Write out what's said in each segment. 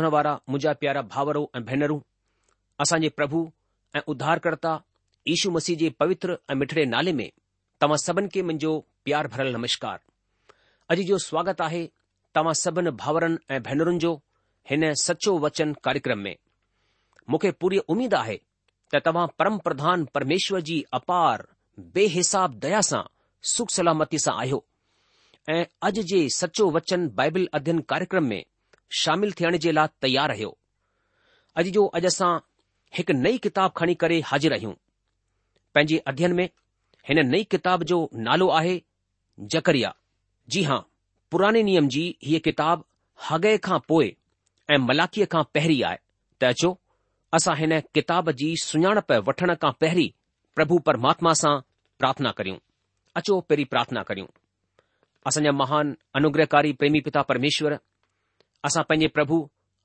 हुनवारा मुंहिंजा प्यारा भाउरो ऐं भेनरूं असांजे प्रभु ऐं उधारकर्ता ईशू मसीह जे पवित्र ऐं मिठड़े नाले में तव्हां सभिनी खे मुंहिंजो प्यार भरियलु नमस्कार अॼु जो स्वागत आहे तव्हां सभिनी भाउरनि ऐं भेनरुनि जो हिन सचो वचन कार्यक्रम में मूंखे पूरी उमीद आहे त तव्हां परम प्रधान परमेश्वर जी अपार बेहसाब दया सां सुख सलामती सां आहियो ऐं अॼ जे सचो वचन बाइबल अध्यन कार्यक्रम में शामिल थियण जे लाइ तयारु रहियो अॼु जो अॼु असां हिकु नई किताब खणी करे हाज़िर आहियूं पंहिंजे अध्ययन में हिन नई किताब जो नालो आहे जकरिया जी हां पुराणे नियम जी हीअ किताब हगए खां पोइ ऐं मलाखीअ खां पहिरीं आहे त अचो असां हिन किताब जी सुञाणप वठण खां पहिरीं प्रभु परमात्मा सां प्रार्थना करियूं अचो पहिरीं प्रार्थना करियूं असांजा महान अनुग्रहकारी प्रेमी पिता परमेश्वर असा पैं प्रभु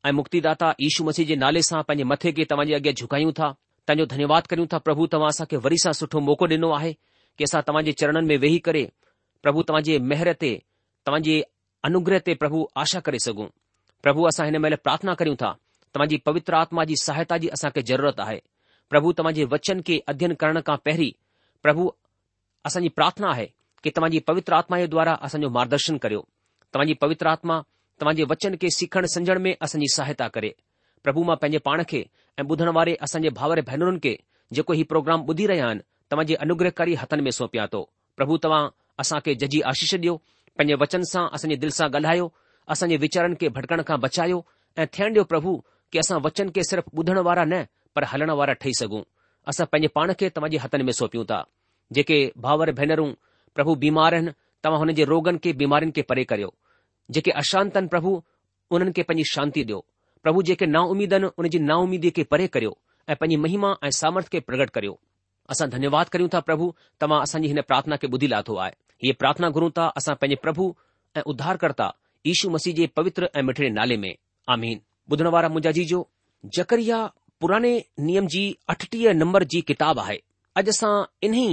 ए मुक्तिदाता ईशु मसीह के नाले से पैं मथे के तवा अगे झुकायू था तंजो धन्यवाद करूं था प्रभु असा के वरी सा सुठो मौक़ो दिनो है कि असा तव्हांजे चरणन में वेही करे प्रभु तव्हांजे मेहर ते तव्हांजे अनुग्रह ते प्रभु आशा करे सकूं प्रभु असा इन मेल प्रार्थना करूं था तव्हांजी पवित्र आत्मा की सहायता असा के ज़रूरत है प्रभु तव्हांजे वचन के अध्ययन करण का पैरी प्रभु असा प्रार्थना है कि तव्हांजी पवित्र आत्मा के द्वारा असो मार्गदर्शन करो तव्हांजी पवित्र आत्मा तव्हांजे वचन खे सिखण समझण में असांजी सहायता करे प्रभु मां पंहिंजे पाण खे ऐं ॿुधण वारे असांजे भाउर भेनरुनि खे जेको हीउ प्रोग्राम ॿुधी रहिया आहिनि तव्हांजे अनुग्रहकारी हथनि में सौंपिया थो प्रभु तव्हां असां खे जजी आशीष ॾियो पंहिंजे वचन सां असांजे दिलि सां ॻाल्हायो असांजे वीचारनि खे भटकण खां बचायो ऐं थियण ॾियो प्रभु की असां वचन खे सिर्फ़ु ॿुधण वारा न पर हलण वारा ठही सघूं असां पंहिंजे पाण खे तव्हांजे हथनि में सौंपियूं था जेके भाउर भेनरूं प्रभु बीमार आहिनि तव्हां हुन जे रोगनि खे बीमारियुनि खे परे करियो जेके अशांत आहिनि प्रभु उन्हनि खे पंहिंजी शांती ॾियो प्रभु जेके नाउमीद आहिनि उन जी नाउमीदीअ खे परे करियो ऐं पंहिंजी महिमा ऐं सामर्थ खे प्रगट करियो असां धन्यवाद करियूं था प्रभु तव्हां असांजी हिन प्रार्थना खे ॿुधी लाथो आहे हीअ प्रार्थना घुरूं था असां पंहिंजे प्रभु ऐं उद्धारकर्ता ईशु मसीह जे पवित्र ऐं मिठड़े नाले में आमीन ॿुधण वारा मुंहिंजा जो जकरिया पुराने नियम जी अठटीह नंबर जी किताब आहे अॼु असां इन्ही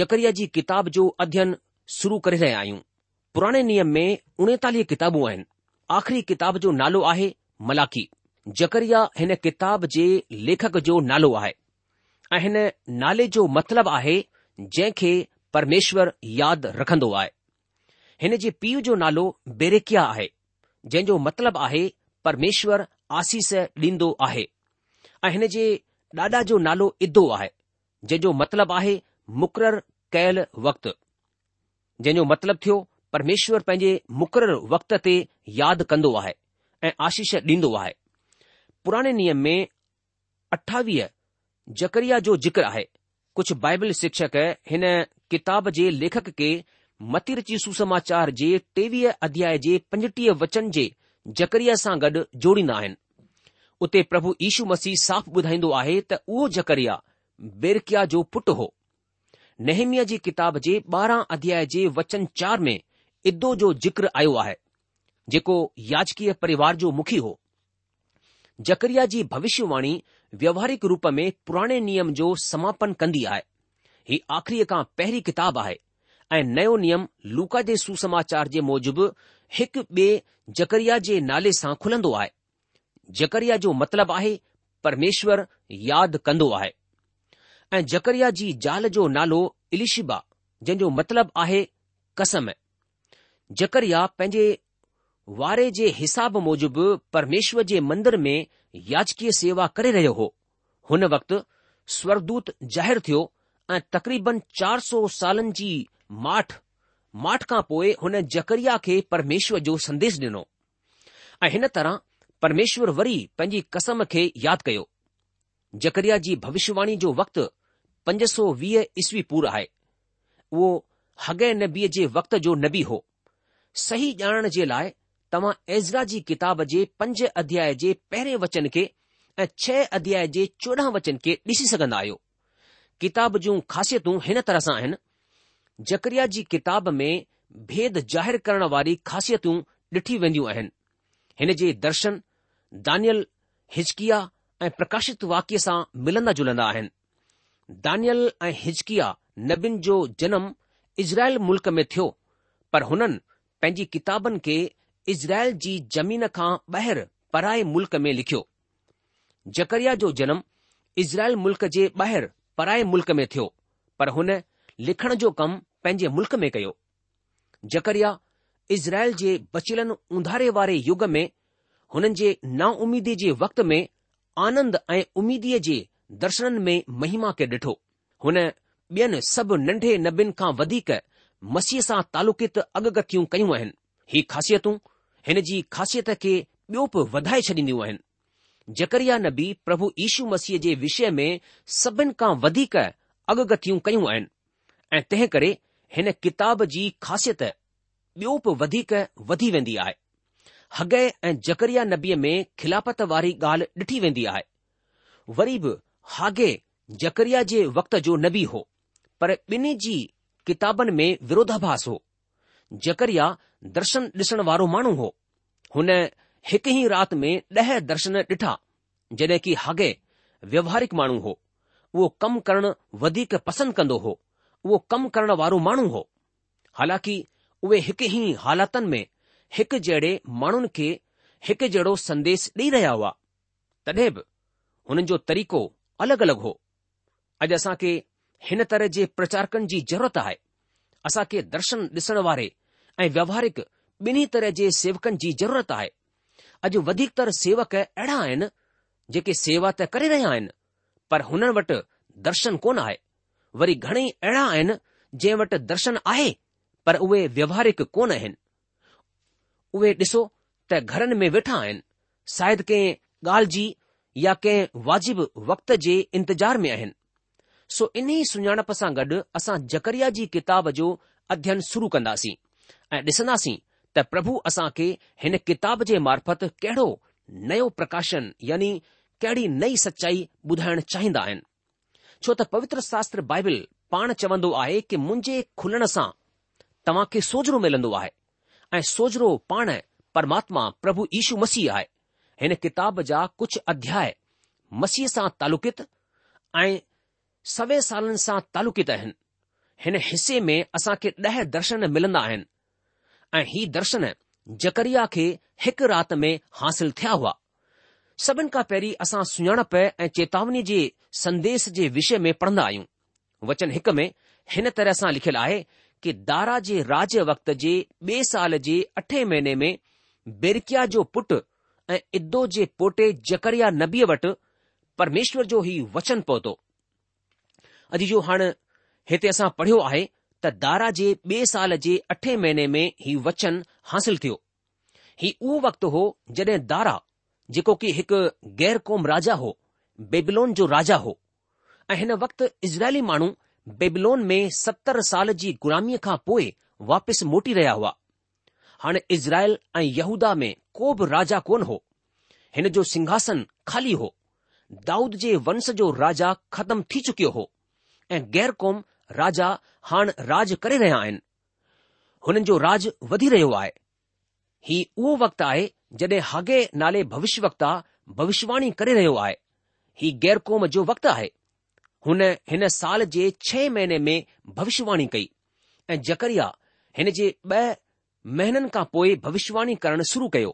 जकरिया जी किताब जो अध्ययन शुरू करे रहिया आहियूं पुराणे नियम में उणेतालीह किताबूं आहिनि आख़िरी किताब जो नालो आहे मलाकी जकरिया हिन किताब जे लेखक जो नालो आहे ऐं हिन नाले जो मतिलबु आहे जंहिं खे परमेश्वरु यादि रखंदो आहे हिन जे पीउ जो नालो बेरेकिया आहे जंहिं जो मतिलबु आहे परमेश्वर आसीस ॾींदो आहे ऐं हिन जे ॾाॾा जो नालो इदो आहे जंहिं जो मतिलबु आहे मुक़ररु कयल वक़्तु जंहिं जो मतिलबु थियो परमेश्वर पंहिंजे मुक़ररु वक़्त ते यादि कंदो आहे ऐं आशीष ॾींदो आहे पुराणे नियम में अठावीह जकरिया जो जिक्रु आहे कुझु बाइबल शिक्षक हिन किताब जे लेखक खे मतिरची सुसमाचार जे टेवीह अध्याय जे पंजटीह वचन जे जकरीअ सां गॾु जोड़ींदा आहिनि उते प्रभु ईशू मसीह साफ़ु ॿुधाईंदो आहे त उहो जकरिया बेरकिया जो पुटु हो नेहमीअ जी किताब जे ॿारहां अध्याय जे वचन चार में इदो जो जिक्र आयो आहे जेको याजकीय परिवार जो मुखी हो जकरिया जी भविष्यवाणी व्यवहारिक रूप में पुराणे नियम जो समापन कंदी आहे हीउ आख़िरी खां पहिरीं किताब आहे ऐं नयो नियम लूका जे सुसमाचार जे मूजिबि हिकु ॿिए जकरिया जे नाले सां खुलंदो आहे ॼकरिया जो मतिलबु आहे परमेश्वर यादि कंदो आहे ऐं जकरिया जी ज़ाल जो नालो इलिशिबा जंहिंजो मतिलबु आहे कसम जकरिया पंहिंजे वारे जे हिसाब मूजिबि परमेश्वर जे मंदर में याचकीय सेवा करे रहियो हो हुन वक़्तु स्वर्गदूत ज़ाहिरुरु थियो ऐं तक़रीबन चार सौ सालनि जी माठ माठ खां पोइ हुन जकरिया खे परमेश्वर जो संदेश डि॒नो ऐं हिन तरह परमेश्वर वरी पंहिंजी कसम खे यादि कयो जकरिया जी भविष्यवाणी जो वक़्ति पंज सौ वीह ईसवी पुर आहे उहो हगै नबीअ जे वक़्त जो नबी हो सही ॼाणण जे लाइ तव्हां ऐज़रा जी किताब जे पंज अध्याय जे पहिरें वचन खे ऐं छह अध्याय जे चोॾहं वचन खे ॾिसी सघंदा आहियो किताब जूं खासियतूं हिन तरह सां आहिनि जकरिया जी किताब में भेद ज़ाहिर करण वारी ख़ासियतूं ॾिठी वेंदियूं आहिनि हिन जे दर्शन दानियल हिचकिया ऐं प्रकाशित वाक्य सां मिलंदा जुलंदा आहिनि दानियल ऐं हिचकिया नबीन जो जनम इज़राइल मुल्क़ में थियो पर हुननि पंहिंजी किताबनि खे इज़राइल जी जमीन खां ॿाहिरि पराए मुल्क़ में लिखियो जकरिया जो जनम इज़राइल मुल्क़ जे ॿाहिरि पराए मुल्क़ में थियो पर हुन लिखण जो कमु पंहिंजे मुल्क़ में कयो जकरिया इज़राइल जे बचिलनि उहारे वारे युग में हुननि जे नाउमीदी जे वक़्त में आनंद ऐं उमीदीअ जे दर्शननि में महिमा खे ॾिठो हुन ॿियनि सभु नंढे नबनि खां वधीक मसीह सां तालुकित अगगतियूं कयूं आहिनि ही ख़ासियतूं हिन जी ख़ासियत खे ॿियो बि वधाए छॾींदियूं आहिनि जकरिया नबी प्रभु यीशू मसीह जे विषय में सभिनि खां वधीक अगगतियूं कयूं आहिनि ऐं तंहिं करे हिन किताब जी ख़ासियत ॿियो बि वधीक वधी वेंदी आहे हगै ऐं जकरिया नबीअ में खिलापत वारी ॻाल्हि ॾिठी वेंदी आहे वरी बि हागे जकरिया जे वक़्त जो नबी हो पर ॿिन्ही जी किताबनि में विरोधाभास हो जेकरिया दर्शन ॾिसण वारो माण्हू हो हुन हिकु ई राति में ॾह दर्शन ॾिठा जॾहिं की हागे व्यवहारिक माण्हू हो उहो कमु करणु वधीक पसंदि कंदो हो उहो कमु करण वारो माण्हू हो हालांकि उहे हिकु ई हालातनि में हिकु जहिड़े माण्हुनि खे हिकु जहिड़ो संदेश ॾेई रहिया हुआ तॾहिं बि हुननि जो तरीक़ो अलॻि अलॻि हो अॼु असां खे हिन तरह जे प्रचारकनि जी ज़रूरत आहे असां खे दर्शन ॾिसण वारे ऐं व्यवहारिक ॿिन्ही तरह जे सेवकनि जी ज़रूरत आहे अॼु वधीकतर सेवक अहिड़ा आहिनि जेके सेवा त करे रहिया आहिनि पर हुननि वटि दर्शन कोन आहे वरी घणेई अहिड़ा आहिनि जंहिं वटि दर्शन आहे पर उहे व्यवहारिक कोन आहिनि उहे ॾिसो त घरनि में वेठा आहिनि शायदि कंहिं ॻाल्हि जी या कंहिं वाजिबु वक्त जे इंतिजार में आहिनि सो इन्ही सुञाणप सां गॾु असां जकरिया जी किताब जो अध्ययन शुरू कंदासीं ऐं ॾिसंदासीं त प्रभु असांखे हिन किताब जे मार्फत कहिड़ो नयो प्रकाशन यानी कहिड़ी नई सचाई ॿुधाइण चाहिंदा आहिनि छो त पवित्र शास्त्र बाइबिल पाण चवंदो आहे कि मुंहिंजे खुलण सां तव्हां खे सोजरो मिलंदो आहे ऐं सोजरो पाण परमात्मा प्रभु ईशू मसीह आहे हिन किताब जा कुझु अध्याय मसीह सां तालुकित ऐं सवे सालनि सां तालुकित आहिनि हिन हिसे में असां खे ॾह दर्शन मिलंदा आहिनि ऐं ही दर्शन जकरिया खे हिकु राति में हासिल थिया हुआ सभिनि खां पहिरीं असां सुञाणप ऐं चेतावनी जे संदेश जे विषय में पढ़ंदा आहियूं वचन हिक में हिन तरह सां लिखियलु आहे कि दारा जे राज वक़्त जे ॿिए साल जे अठे महीने में बेरकिया जो पुटु ऐं इदो जे पोटे जकरिया नबीअ वटि परमेश्वर जो ई वचन पहुतो अॼु जो हाणे हिते असां पढ़ियो आहे त दारा जे ॿिए साल जे अठे महीने में ही वचन हासिल थियो हीउ उहो वक़्तु हो जॾहिं दारा जेको की हिकु गैर कौम राजा हो बेबलोन जो राजा हो ऐं हिन वक़्तु इज़राइली माण्हू बेबलोन में सतरि साल जी गुलामीअ खां पोइ वापसि मोटी रहिया हुआ हाणे इज़राइल ऐं यहूदा में को बि राजा कोन हो हिन जो सिंघासन खाली हो दाऊद जे वंश जो राजा ख़त्म थी चुकियो हो ऐं गैर क़ौम राजा हाणे राज करे रहिया आहिनि हुननि जो राज वधी रहियो आहे ही उहो वक़्तु आहे जॾहिं हागे नाले भविष्य वक्ता भविष्यवाणी करे रहियो आहे ही गैर क़ौम जो वक़्तु आहे हुन हिन साल जे छह महीने में भविष्यवाणी कई ऐं जकरिया हिन जे ॿ महीननि खां पोइ भविष्यवाणी करणु शुरू कयो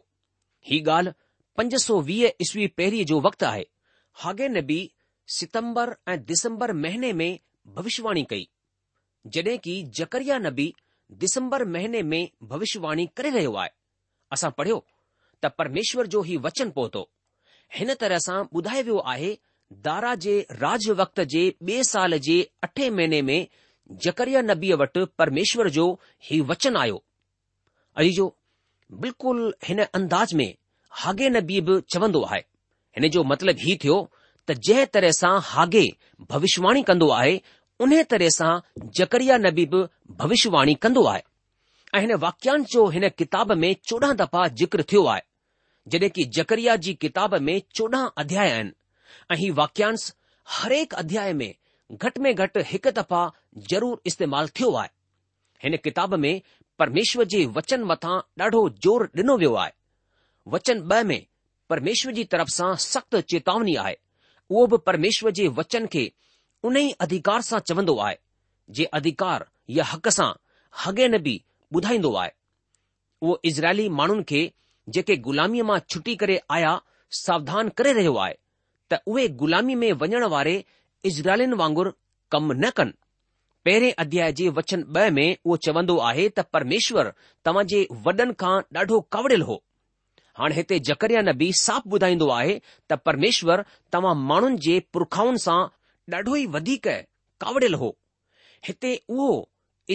ही ॻाल्हि पंज सौ वीह ईस्वी पहिरीं जो वक़्तु आहे हागे नबी सितंबर ऐं दिसम्बर महीने में भविष्यवाणी कई जडे॒ की जकरिया नबी दिसम्बर महीने में भविष्यवाणी करे रहियो आहे असां पढ़ियो त परमेश्वर जो ही वचन पहुतो हिन तरह सां ॿुधाए वियो आहे दारा जे राज वक़्त जे ॿिए साल जे अठे महीने में जकरिया नबीअ वटि परमेश्वर जो ही वचन आयो जो बिल्कुलु हिन अंदाज़ में हागे नबी बि चवन्दो आहे हिन जो मतिलबु हीउ थियो जंहिं तरह सां हागे भविष्यवाणी कंदो आहे उन तरह सां जकरिया नबी बि भविष्यवाणी कंदो आहे ऐं हिन वाक्यांश जो हिन किताब में चोॾहं दफ़ा ज़िक्र थियो आहे जॾहिं की जकरिया जी किताब में चोॾहं अध्याय आहिनि ऐं हीउ वाक्यांश हरेक अध्याय में घटि में घटि हिकु दफ़ा ज़रूर इस्तेमाल थियो आहे हिन किताब में परमेश्वर जे वचन मथां ॾाढो ज़ोर ॾिनो वियो आहे वचन ॿ में परमेश्वर जी तरफ़ सां सख़्तु चेतावनी आहे उहो बि परमेश्वर जे वचन खे उन ई अधिकार सां चवंदो आहे जे अधिकार या हक़ सां हॻे न बि ॿुधाईंदो आहे उहो इज़राइली माण्हुनि खे जेके ग़ुलामीअ मां छुटी करे आया सावधान करे रहियो आहे त उहे ग़ुलामी में वञणु वारे इज़राइलियुनि वांगुरु कम न कनि पहिरें अध्याय जे वचन ब॒ में उहो चवंदो आहे त परमेश्वर तव्हां जे वॾनि खां ॾाढो हो हाणे हिते जकरिया नबी साफ़ ॿुधाईंदो आहे त परमेश्वर तव्हां माण्हुनि जे पुरखाउनि सां ॾाढो ई वधीक कावड़ियल हो हिते उहो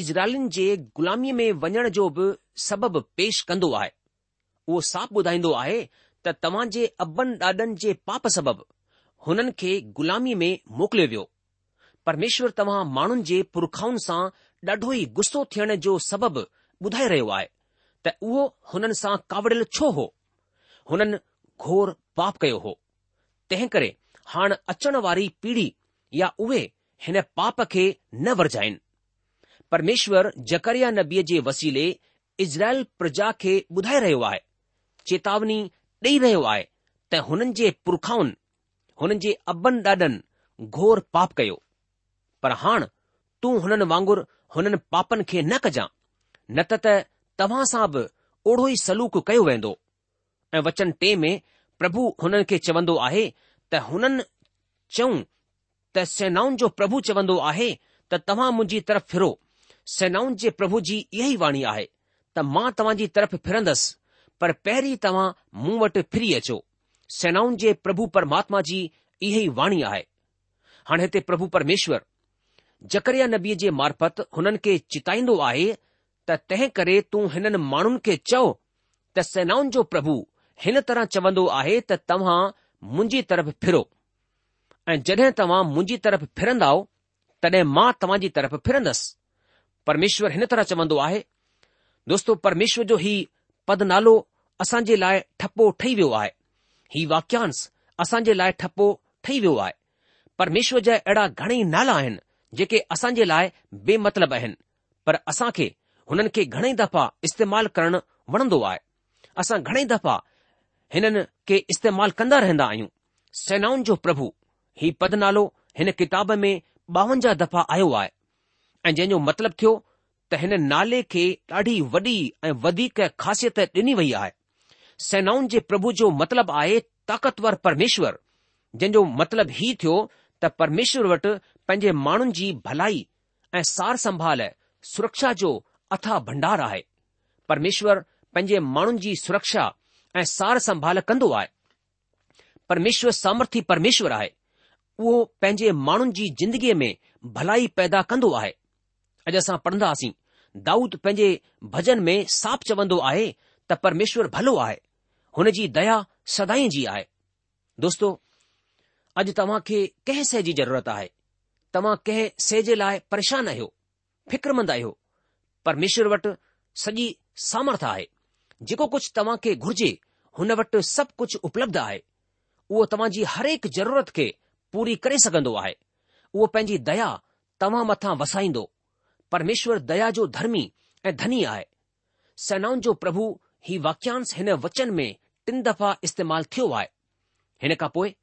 इज़राइलिन जे ग़ुलामीअ में वञण जो बि सबबु पेश कंदो आहे उहो साफ़ ॿुधाईंदो आहे त तव्हां जे अबनि ॾाॾनि जे पाप सबबि हुननि खे ग़ुलामीअ में मोकिलियो वियो परमेश्वर तव्हां माण्हुनि जे पुरखाउनि सां ॾाढो ई गुस्सो थियण जो सबबु ॿुधाए रहियो आहे त उहो हुननि सां कावड़ियल छो हो हुननि घोर पाप कयो हो तंहिं करे हाणे अचण वारी पीढ़ी या उहे हिन पाप खे न वरजाइनि परमेश्वर जकरिया नबीअ जे वसीले इज़राइल प्रजा खे ॿुधाए रहियो आहे चेतावनी ॾेई रहियो आहे त हुननि जे पुरखाउनि हुननि जे अबनि ॾाॾनि घोर पाप कयो पर हाणे तूं हुननि वांगुरु हुननि पापनि खे न कजां न त तव्हां सां बि ओढ़ो ई सलूक कयो वेंदो वचन टे में प्रभु हुननि खे चवंदो आहे त हुननि चऊं त सेनाउनि जो प्रभु चवंदो आहे त तव्हां मुंहिंजी तरफ़ फिरो सेनाउनि जे प्रभु जी इहा ई वाणी आहे त मां तव्हांजी तरफ़ फिरंदसि पर पहिरीं तव्हां मूं वटि फिरी अचो सेनाउनि जे प्रभु परमात्मा जी इहा ई वाणी आहे हाणे हिते प्रभु परमेश्वर जकरिया नबीअ जे मार्फत हुननि खे चिताईंदो आहे त तंहिं करे तूं हिननि माण्हुनि खे चओ त सेनाउनि जो प्रभु हिन तरह चवंदो आहे त तव्हां मुंहिंजी तरफ़ फिरो ऐं जॾहिं तव्हां मुंहिंजी तरफ़ फिरंदाव तॾहिं मां तव्हांजी तरफ़ फिरंदसि परमेश्वर हिन तरह चवंदो आहे दोस्तो परमेश्वर जो ही पद नालो असां जे लाइ ठपो ठही वियो आहे ही वाक्यांश असां जे लाइ ठपो ठही वियो आहे परमेश्वर जा अहिड़ा घणेई नाला आहिनि जेके असां जे लाइ बेमतिलब आहिनि पर असां खे हुननि खे घणेई दफ़ा इस्तेमालु करणु वणंदो आहे असां घणेई दफ़ा हिननि खे इस्तेमाल कंदा रहंदा आहियूं सेनाउनि जो प्रभु ही पद नालो हिन किताब में ॿावंजाह दफ़ा आयो आहे ऐं जंहिंजो मतिलबु थियो त हिन नाले खे ॾाढी वॾी ऐं वधीक ख़ासियत ॾिनी वई आहे सेनाउनि जे प्रभु जो मतिलबु आहे ताक़तवर परमेश्वर जंहिं जो मतिलबु ही थियो त परमेश्वर वटि पंहिंजे माण्हुनि जी भलाई ऐं सार संभाल सुरक्षा जो अथा भंडार आहे परमेश्वर पंहिंजे माण्हुनि जी सुरक्षा ऐं सार संभाल कंदो आहे परमेश्वर सामर्थी परमेश्वरु आहे उहो पंहिंजे माण्हुनि जी जिंदगीअ में भलाई पैदा कंदो आहे अॼु असां पढ़ंदासीं दाऊद पंहिंजे भजन में साफ़ु चवंदो आहे त परमेश्वर भलो आहे हुन जी दया सदाई जी आहे दोस्तो अॼु तव्हां खे कंहिं सए जी ज़रूरत आहे तव्हां कंहिं सए जे लाइ परेशानु आहियो फिक्रमंदु आहियो परमेश्वर वटि सॼी सामर्थ आहे जेको कुझु तव्हां खे घुर्जे हुन वटि सभु कुझु उपलब्ध आहे उहो तव्हां जी हरेक ज़रूरत खे पूरी करे सघंदो आहे उहो पंहिंजी दया तव्हां मथां वसाईंदो परमेश्वर दया जो धर्मी ऐं धनी आहे सेनाउनि जो प्रभु हीउ वाक्यास हिन वचन में टिन दफ़ा इस्तेमालु थियो आहे हिन खां पोइ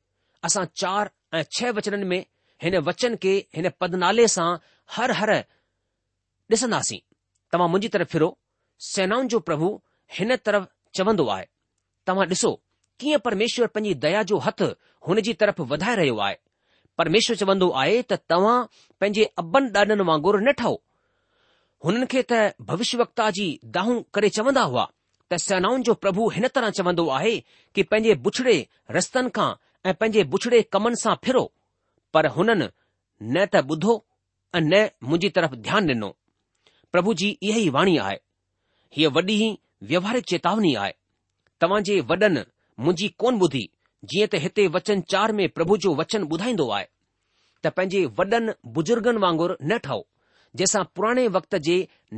असां चार ऐं छह वचननि में हिन वचन खे हिन पद नाले सां हर हर डि॒सन्दासीं तव्हां मुंहिंजी तरफ़ फिरो सेनाउनि जो प्रभु हिन तरफ़ चवंदो आहे तव्हां ॾिसो कीअं परमेश्वर पंहिंजी दया जो हथ हुन जी तरफ़ वधाए रहियो आहे परमेश्वर चवंदो आहे त तव्हां पंहिंजे अबनि ॾाॾनि वांगुरु न ठहो हुननि खे त भविष्य वक्ता जी दाहूं करे चवंदा हुआ त सेनाउनि जो प्रभु हिन तरह चवंदो आहे कि पंहिंजे बुछड़े रस्तनि खां ऐं पंहिंजे बुछड़े कमनि सां फिरो पर हुननि न त ॿुधो ऐं न मुंहिंजी तरफ़ ध्यानु ॾिनो प्रभु जी इहा ई वाणी आहे हीअ वॾी ई व्यवहारिक चेतावनी आहे तव्हां जे वॾनि मुंहिंजी कोन ॿुधी जीअं त हिते वचन चार में प्रभु जो वचन ॿुधाईंदो आहे त पंहिंजे वॾनि बुजुर्गनि वांगुरु न ठहो जंहिंसां पुराणे वक़्त जे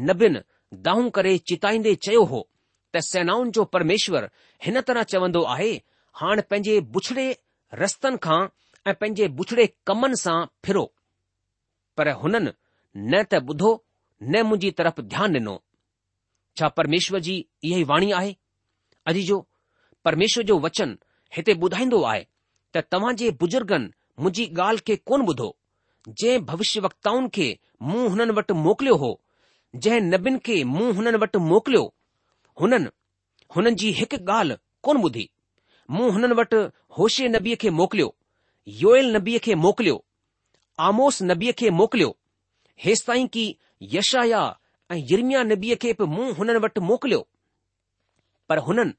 नबियुनि दाहूं करे चिताईंदे चयो हो त सेनाउनि जो परमेश्वर हिन तरह चवंदो आहे हाणे पंहिंजे बुछड़े रस्तनि खां ऐं पंहिंजे बुछड़े कमनि सां फिरो पर हुननि न त ॿुधो न मुंहिंजी तरफ़ ध्यानु ॾिनो छा परमेश्वर जी इहा ई वाणी आहे जो, परमेश्वर जो वचन हिते ॿुधाईंदो आहे त तव्हां जे बुजुर्गनि मुंहिंजी ॻाल्हि खे कोन ॿुधो जंहिं भविष्यवक्ताउनि खे मूं हुननि वटि मोकिलियो हो जंहिं नबीनि खे मूं हुननि वटि मोकिलियो हुननि हुननि जी हिकु ॻाल्हि कोन ॿुधी मूं हुननि वटि होशे नबीअ खे मोकिलियो योएएल नबीअ खे मोकिलियो आमोस नबीअ खे मोकिलियो हेसिताईं की यशाया ऐं यिर्मिया नबीअ खे बि मूं हुननि वटि मोकिलियो पर हुननि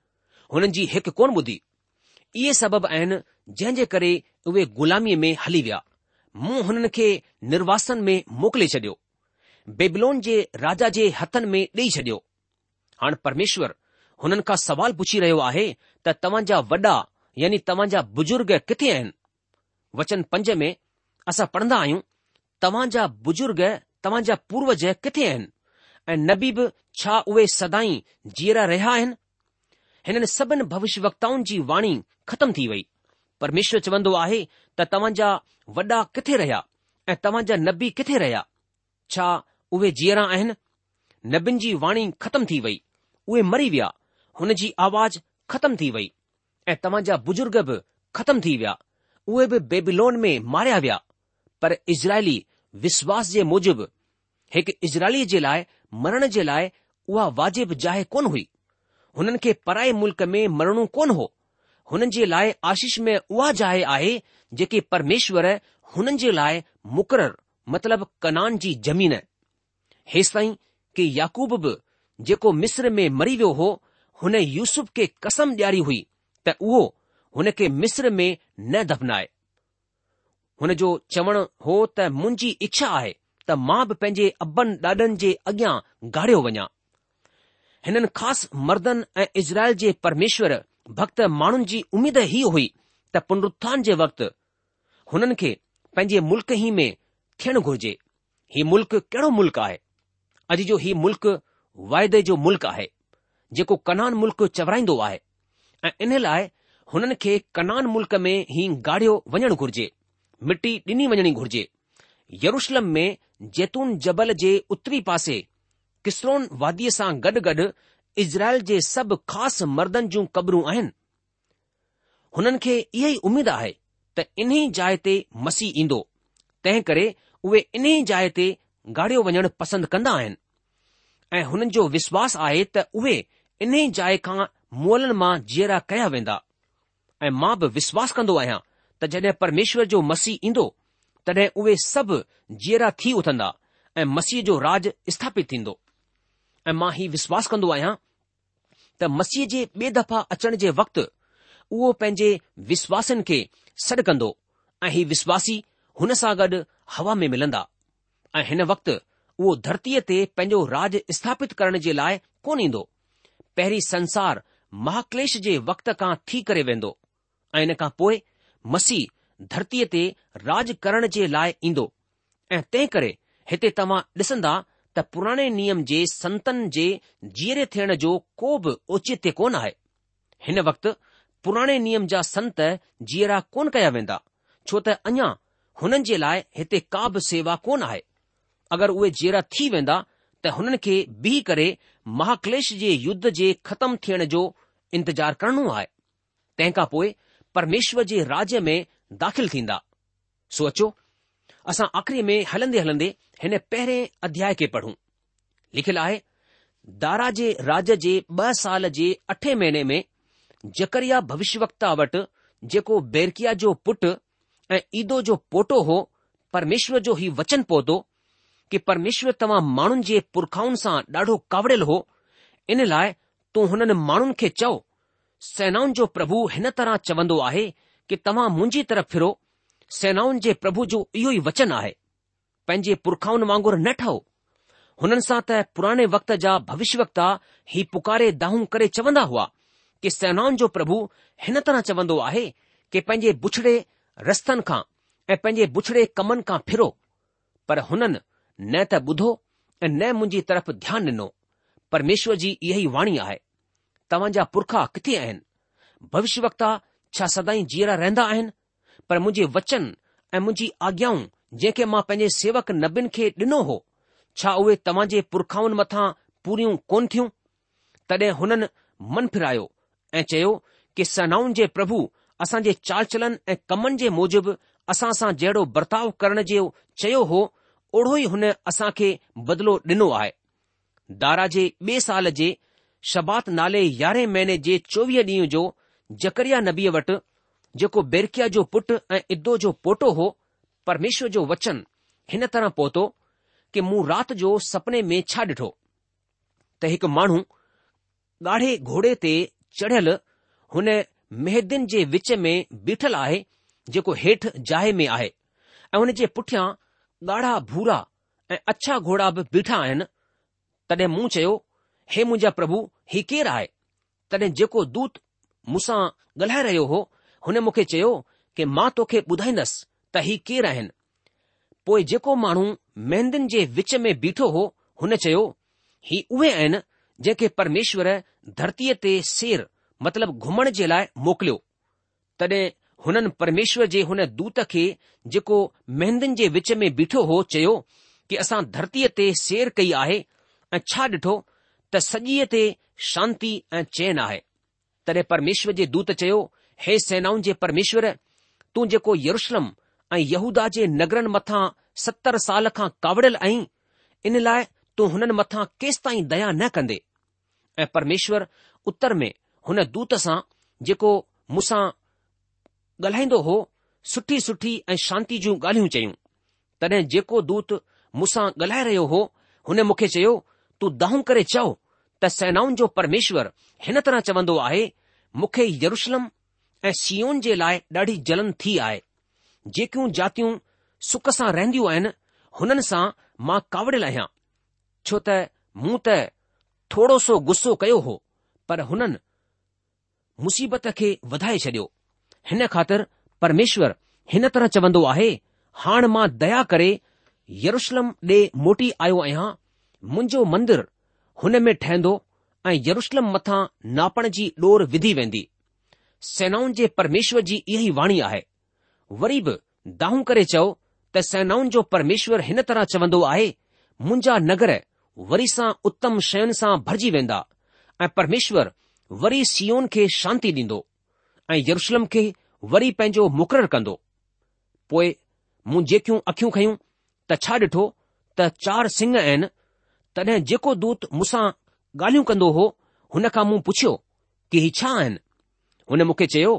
हुननि जी हिकु कोन ॿुधी इहे सबब आहिनि जंहिं जे करे उहे ग़ुलामीअ में हली विया मूं हुननि खे निर्वासन में मोकिले छडि॒यो बेबलोन जे राजा जे हथनि में ॾेई छडि॒यो हाणे परमेश्वर हुननि खां सवाल पुछी रहियो आहे त तव्हांजा वॾा यानी तव्हांजा बुजुर्ग किथे आहिनि वचन पंज में असां पढ़ंदा आहियूं तव्हांजा बुजुर्ग तव्हां जा पूर्वज किथे आहिनि ऐं नबी बि छा उहे सदाई जीअरा रहिया आहिनि हिननि सभिनी वक्ताउनि जी वाणी ख़तम थी वई परमेश्वर चवंदो आहे त तव्हांजा वॾा किथे रहिया ऐं तव्हां जा नबी किथे रहिया छा उहे जीअरा आहिनि नबीनि जी वाणी ख़तम थी वई उहे मरी विया हुन जी आवाज़ ख़तम थी वई ऐं तव्हां जा बुजुर्ग बि ख़तम थी विया उहे बि बेबिलोन में मारिया विया पर इज़राइली विश्वास जे मूजिबि हिकु इज़राइलीअ जे लाइ मरण जे लाइ उहा वाजिबु जाइ कोन हुई हुननि खे पराए मुल्क में मरणो कोन हो हुननि जे लाइ आशीष में उहा जाइ आहे जेके परमेश्वर हुननि जे लाइ मुक़रर मतिलब कनान जी ज़मीन हेसि ताईं कि याकूब बि जेको मिस्र में मरी वियो हो हुन यूसुफ़ खे कसम ॾियारी हुई त उहो हुन खे मिस्र में न दफ़नाए हुन जो चवणु हो त मुंहिंजी इच्छा आहे त मां बि पंहिंजे अबनि ॾाॾनि जे अॻियां ॻाढ़ियो वञा हिननि ख़ासि मर्दनि ऐं इज़राइल जे परमेश्वर भक्त माण्हुनि जी उमेद हीअ हुई त पुनरुत्थान जे वक़्तु हुननि खे पंहिंजे मुल्क़ ई में थियणु घुर्जे ही मुल्क़ कहिड़ो मुल्क़ आहे अॼु जो ही मुल्क़ वाइदे जो मुल्क़ आहे जेको कनान मुल्क़ चवराईंदो आहे ऐं इन लाइ हुननि खे कनान मुल्क़ में ई ॻाढ़ियो वञणु घुर्जे मिटी ॾिनी वञणी घुर्जे यरुशलम में जैतून जबल जे उत्तरी पासे किसरोन वादीअ सां गॾु गॾु इज़राइल जे सभु ख़ासि मर्दनि जूं क़बरूं आहिनि हुननि खे इहा ई उमेद आहे त इन्हीअ जाइ ते मसीह ईंदो तंहिं करे उहे इन्हीअ जाइ ते गाड़ियो वञणु पसंदि कंदा आहिनि ऐं हुननि जो विश्वास आहे त उहे इन्हीअ जाइ खां मुअलनि मां जीअरा कया वेंदा ऐं मां बि विश्वास कंदो आहियां त जॾहिं परमेश्वर जो मसीह ईंदो तॾहिं उहे सभु जीअरा थी उथंदा ऐं मसीह जो राज स्थापित थींदो ऐं मां हीउ विश्वास कंदो आहियां त मसीह जे ॿिए दफ़ा अचण जे वक़्तु उहो पंहिंजे विश्वासनि खे सॾु कंदो ऐं हीउ विश्वासी हुन सां गॾु हवा में मिलंदा ऐं हिन वक़्तु उहो धरतीअ ते पंहिंजो राज स्थापित करण जे लाइ कोन ईंदो पहिरीं संसार महाक्लेश जे वक़्त खां थी करे वेंदो ऐं हिन खां पोइ मसीह धरतीअ ते राज करण जे लाइ ईंदो ऐं तंहिं करे हिते तव्हां ॾिसंदा त पुराणे नियम जे संतन जे जीअरे थियण जो को बि औचित्य कोन आहे हिन वक़्तु पुराणे नियम जा संत जीअरा कोन कया वेंदा छो त अञा हुननि जे लाइ हिते का बि सेवा कोन आहे अगरि उहे जीअरा थी वेंदा त हुननि खे बीह करे महाक्लेश जे युद्ध जे ख़तम थियण जो इंतज़ार करणो आहे तंहिं खां पोइ परमेश्वर जे राज्य में दाख़िल थींदा सोचो असां आख़िरी में हलंदे हलंदे हिन पहिरें अध्याय खे पढ़ूं लिखियलु आहे दारा जे राज जे ॿ साल जे अठे महीने में जकरिया भविष्यवक्ता वटि जेको बेरकिया जो पुटु ऐं ईदो जो पोटो हो परमेश्वर जो हीउ वचन पहुतो कि परमेश्वर तव्हां माण्हुनि जे पुरखाउनि सां ॾाढो कावड़ियल हो इन लाइ तूं हुननि माण्हुनि खे चओ सेनाउनि जो प्रभु हिन तरह चवंदो आहे कि तव्हां मुंहिंजी तरफ़ फिरो सेनाउनि जे प्रभु जो इहो ई वचन आहे पंहिंजे पुरखाउनि वांगुर न ठहो हुननि सां त पुराणे वक़्त जा भविष्य वकता ही पुकारे दाहूं करे चवंदा हुआ की सेनाउनि जो प्रभु हिन तरह चवंदो आहे कि पंहिंजे पुछड़े रस्तनि खां ऐं पंहिंजे पुछड़े कमनि खां फिरो पर हुननि न त ॿुधो ऐं न मुंहिंजी तरफ़ ध्यानु ॾिनो परमेश्वर जी इहो ई वाणी आहे तव्हां जा पुरखा किथे आहिनि भविष्य वकता छा सदाई जीअरा रहंदा आहिनि पर मुंहिंजे वचन ऐं मुंहिंजी आज्ञाऊं जंहिंखे मां पंहिंजे सेवक नबियुनि खे ॾिनो हो छा उहे तव्हां जे पुरखाउनि मथां पूरियूं कोन थियूं तॾहिं हुननि मन फिरायो ऐं चयो कि सनाउनि जे प्रभु असां जे चाल चलन ऐं कमनि जे मूजिबि असां सां जहिड़ो बर्ताव करण जो चयो हो ओड़ो ई हुन असां खे बदिलो ॾिनो आहे दारा जे ॿिए साल जे शबात नाले यारहें महीने जे चोवीह ॾींहं जो जकरिया नबीअ वटि जेको बेरकिया जो पुटु ऐं इदो जो पोटो हो परमेश्वर जो वचन हिन तरह पहुतो कि मूं राति जो सपने में छा ॾिठो त हिकु माण्हू ॻाढ़े घोड़े ते चढ़ियल हुन मेहदिन जे विच में बीठल आहे जेको हेठि जाए में आहे ऐं हुन जे पुठियां ॻाढ़ा भूरा ऐं अछा घोड़ा बि बीठा आहिनि तॾहिं मूं चयो हे मुंहिंजा प्रभु ही केरु आहे तॾहिं जेको दूत मूंसां ॻाल्हाए रहियो हो हुन मूंखे चयो कि मां तोखे ॿुधाईंदसि त ही केरु आहिनि पोइ जेको माण्हू मेहंदियुनि जे विच में बीठो हो हुन चयो ही उहे आहिनि जंहिंखे परमेश्वर धरतीअ ते सेर मतिलब घुमण जे लाइ मोकिलियो तॾहिं हुननि परमेश्वर जे हुन दूत खे जेको मेहंदियुनि जे विच में बीठो हो चयो कि असां धरतीअ ते सेर कई आहे ऐं छा ॾिठो त सॼीअ ते शांती ऐं चैन आहे तॾहिं परमेश्वर जे दूत चयो हे सेनाउनि जे परमेश्वर तूं जेको यरुषलम ऐं यहूदा जे नगरनि मथां सतरि साल खां कावड़ियल आहीं इन लाइ तूं हुननि मथां केसि ताईं दया न कंदे ऐं परमेश्वर उत्तर में हुन दूत सां जेको मूंसां ॻाल्हाईंदो हो सुठी सुठी ऐं शांती जूं ॻाल्हियूं चयूं तॾहिं जेको दूत मूंसां ॻाल्हाए रहियो हो हुन मूंखे चयो तूं दाहूं करे चओ त सेनाउनि जो परमेश्वर हिन तरह चवंदो आहे मूंखे यरुषलम ऐं सीओन जे लाइ ॾाढी जलन थी आहे जेकियूं जातियूं सुख सां रहंदियूं आहिनि हुननि सां मां कावड़ियल आहियां छो त मूं त थोरो सो गुस्सो कयो हो पर हुननि मुसीबत खे वधाए छडि॒यो हिन ख़ातिर परमेश्वर हिन तरह चवंदो आहे हाणे मां दया करे यरुशलम ॾे मोटी आयो आहियां मुंहिंजो मंदरु हुन में ठहिंदो ऐं यरुशलम मथां नापण जी डोर विधी वेंदी सेनाउनि जे परमेश्वर जी इहा ई वाणी आहे वरी बि दाहूं करे चओ त सेनाउनि जो परमेश्वर हिन तरह चवंदो आहे मुंहिंजा नगर वरी सां उत्तम शयुनि सां भरिजी वेंदा ऐं परमेश्वर वरी सीओन खे शांती ॾींदो ऐं यरुशलम खे वरी पंहिंजो मुक़ररु कंदो पोइ मूं जेकियूं अखियूं खयूं त छा ॾिठो त चार सिंह आहिनि तॾहिं जेको दूत मूंसां ॻाल्हियूं कंदो हो हुन खां मूं पुछियो कि ही छा आहिनि हुन मूंखे चयो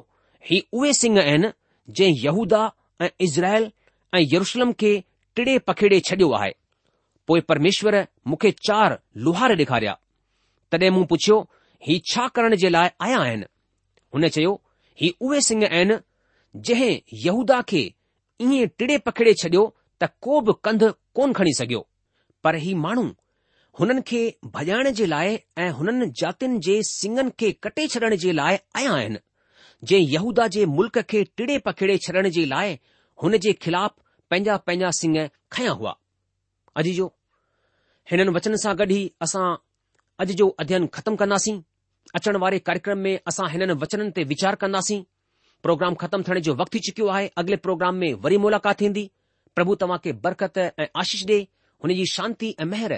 ही उहे सिह आहिनि जंहिं यहूदा ऐं इज़राइल ऐं यरुशलम खे टिड़े पखिड़े छडि॒यो आहे पोइ परमेश्वर मूंखे चार लुहार ॾेखारिया तॾहिं मूं पुछियो ही छा करण जे लाइ आया आहिनि हुन चयो ही उहे सिह आहिनि जंहिं यहूदा खे ईअं टिड़े पखिड़े छडि॒यो त को बि कंध कोन खणी सघियो पर ही माण्हू हुननि खे भॼाइण जे लाइ ऐं हुननि जातनि जे सिङनि खे कटे छॾण जे लाइ आया आहिनि जंहिं यहूदा जे मुल्क़ खे टिड़े पखिड़े छॾण जे लाइ हुन जे खिलाफ़ पंहिंजा पंहिंजा सिंग खयां हुआ अॼु जो हिननि वचन सां गॾु ई असां अॼु जो अध्ययन ख़तमु कंदासीं अचण वारे कार्यक्रम में असां हिननि वचननि ते वीचार कंदासीं प्रोग्राम ख़तमु थियण जो वक़्तु थी चुकियो आहे अॻिले प्रोग्राम में वरी मुलाक़ात थींदी प्रभु तव्हां खे बरक़त ऐं आशीष डे हुनजी शांती ऐं महिर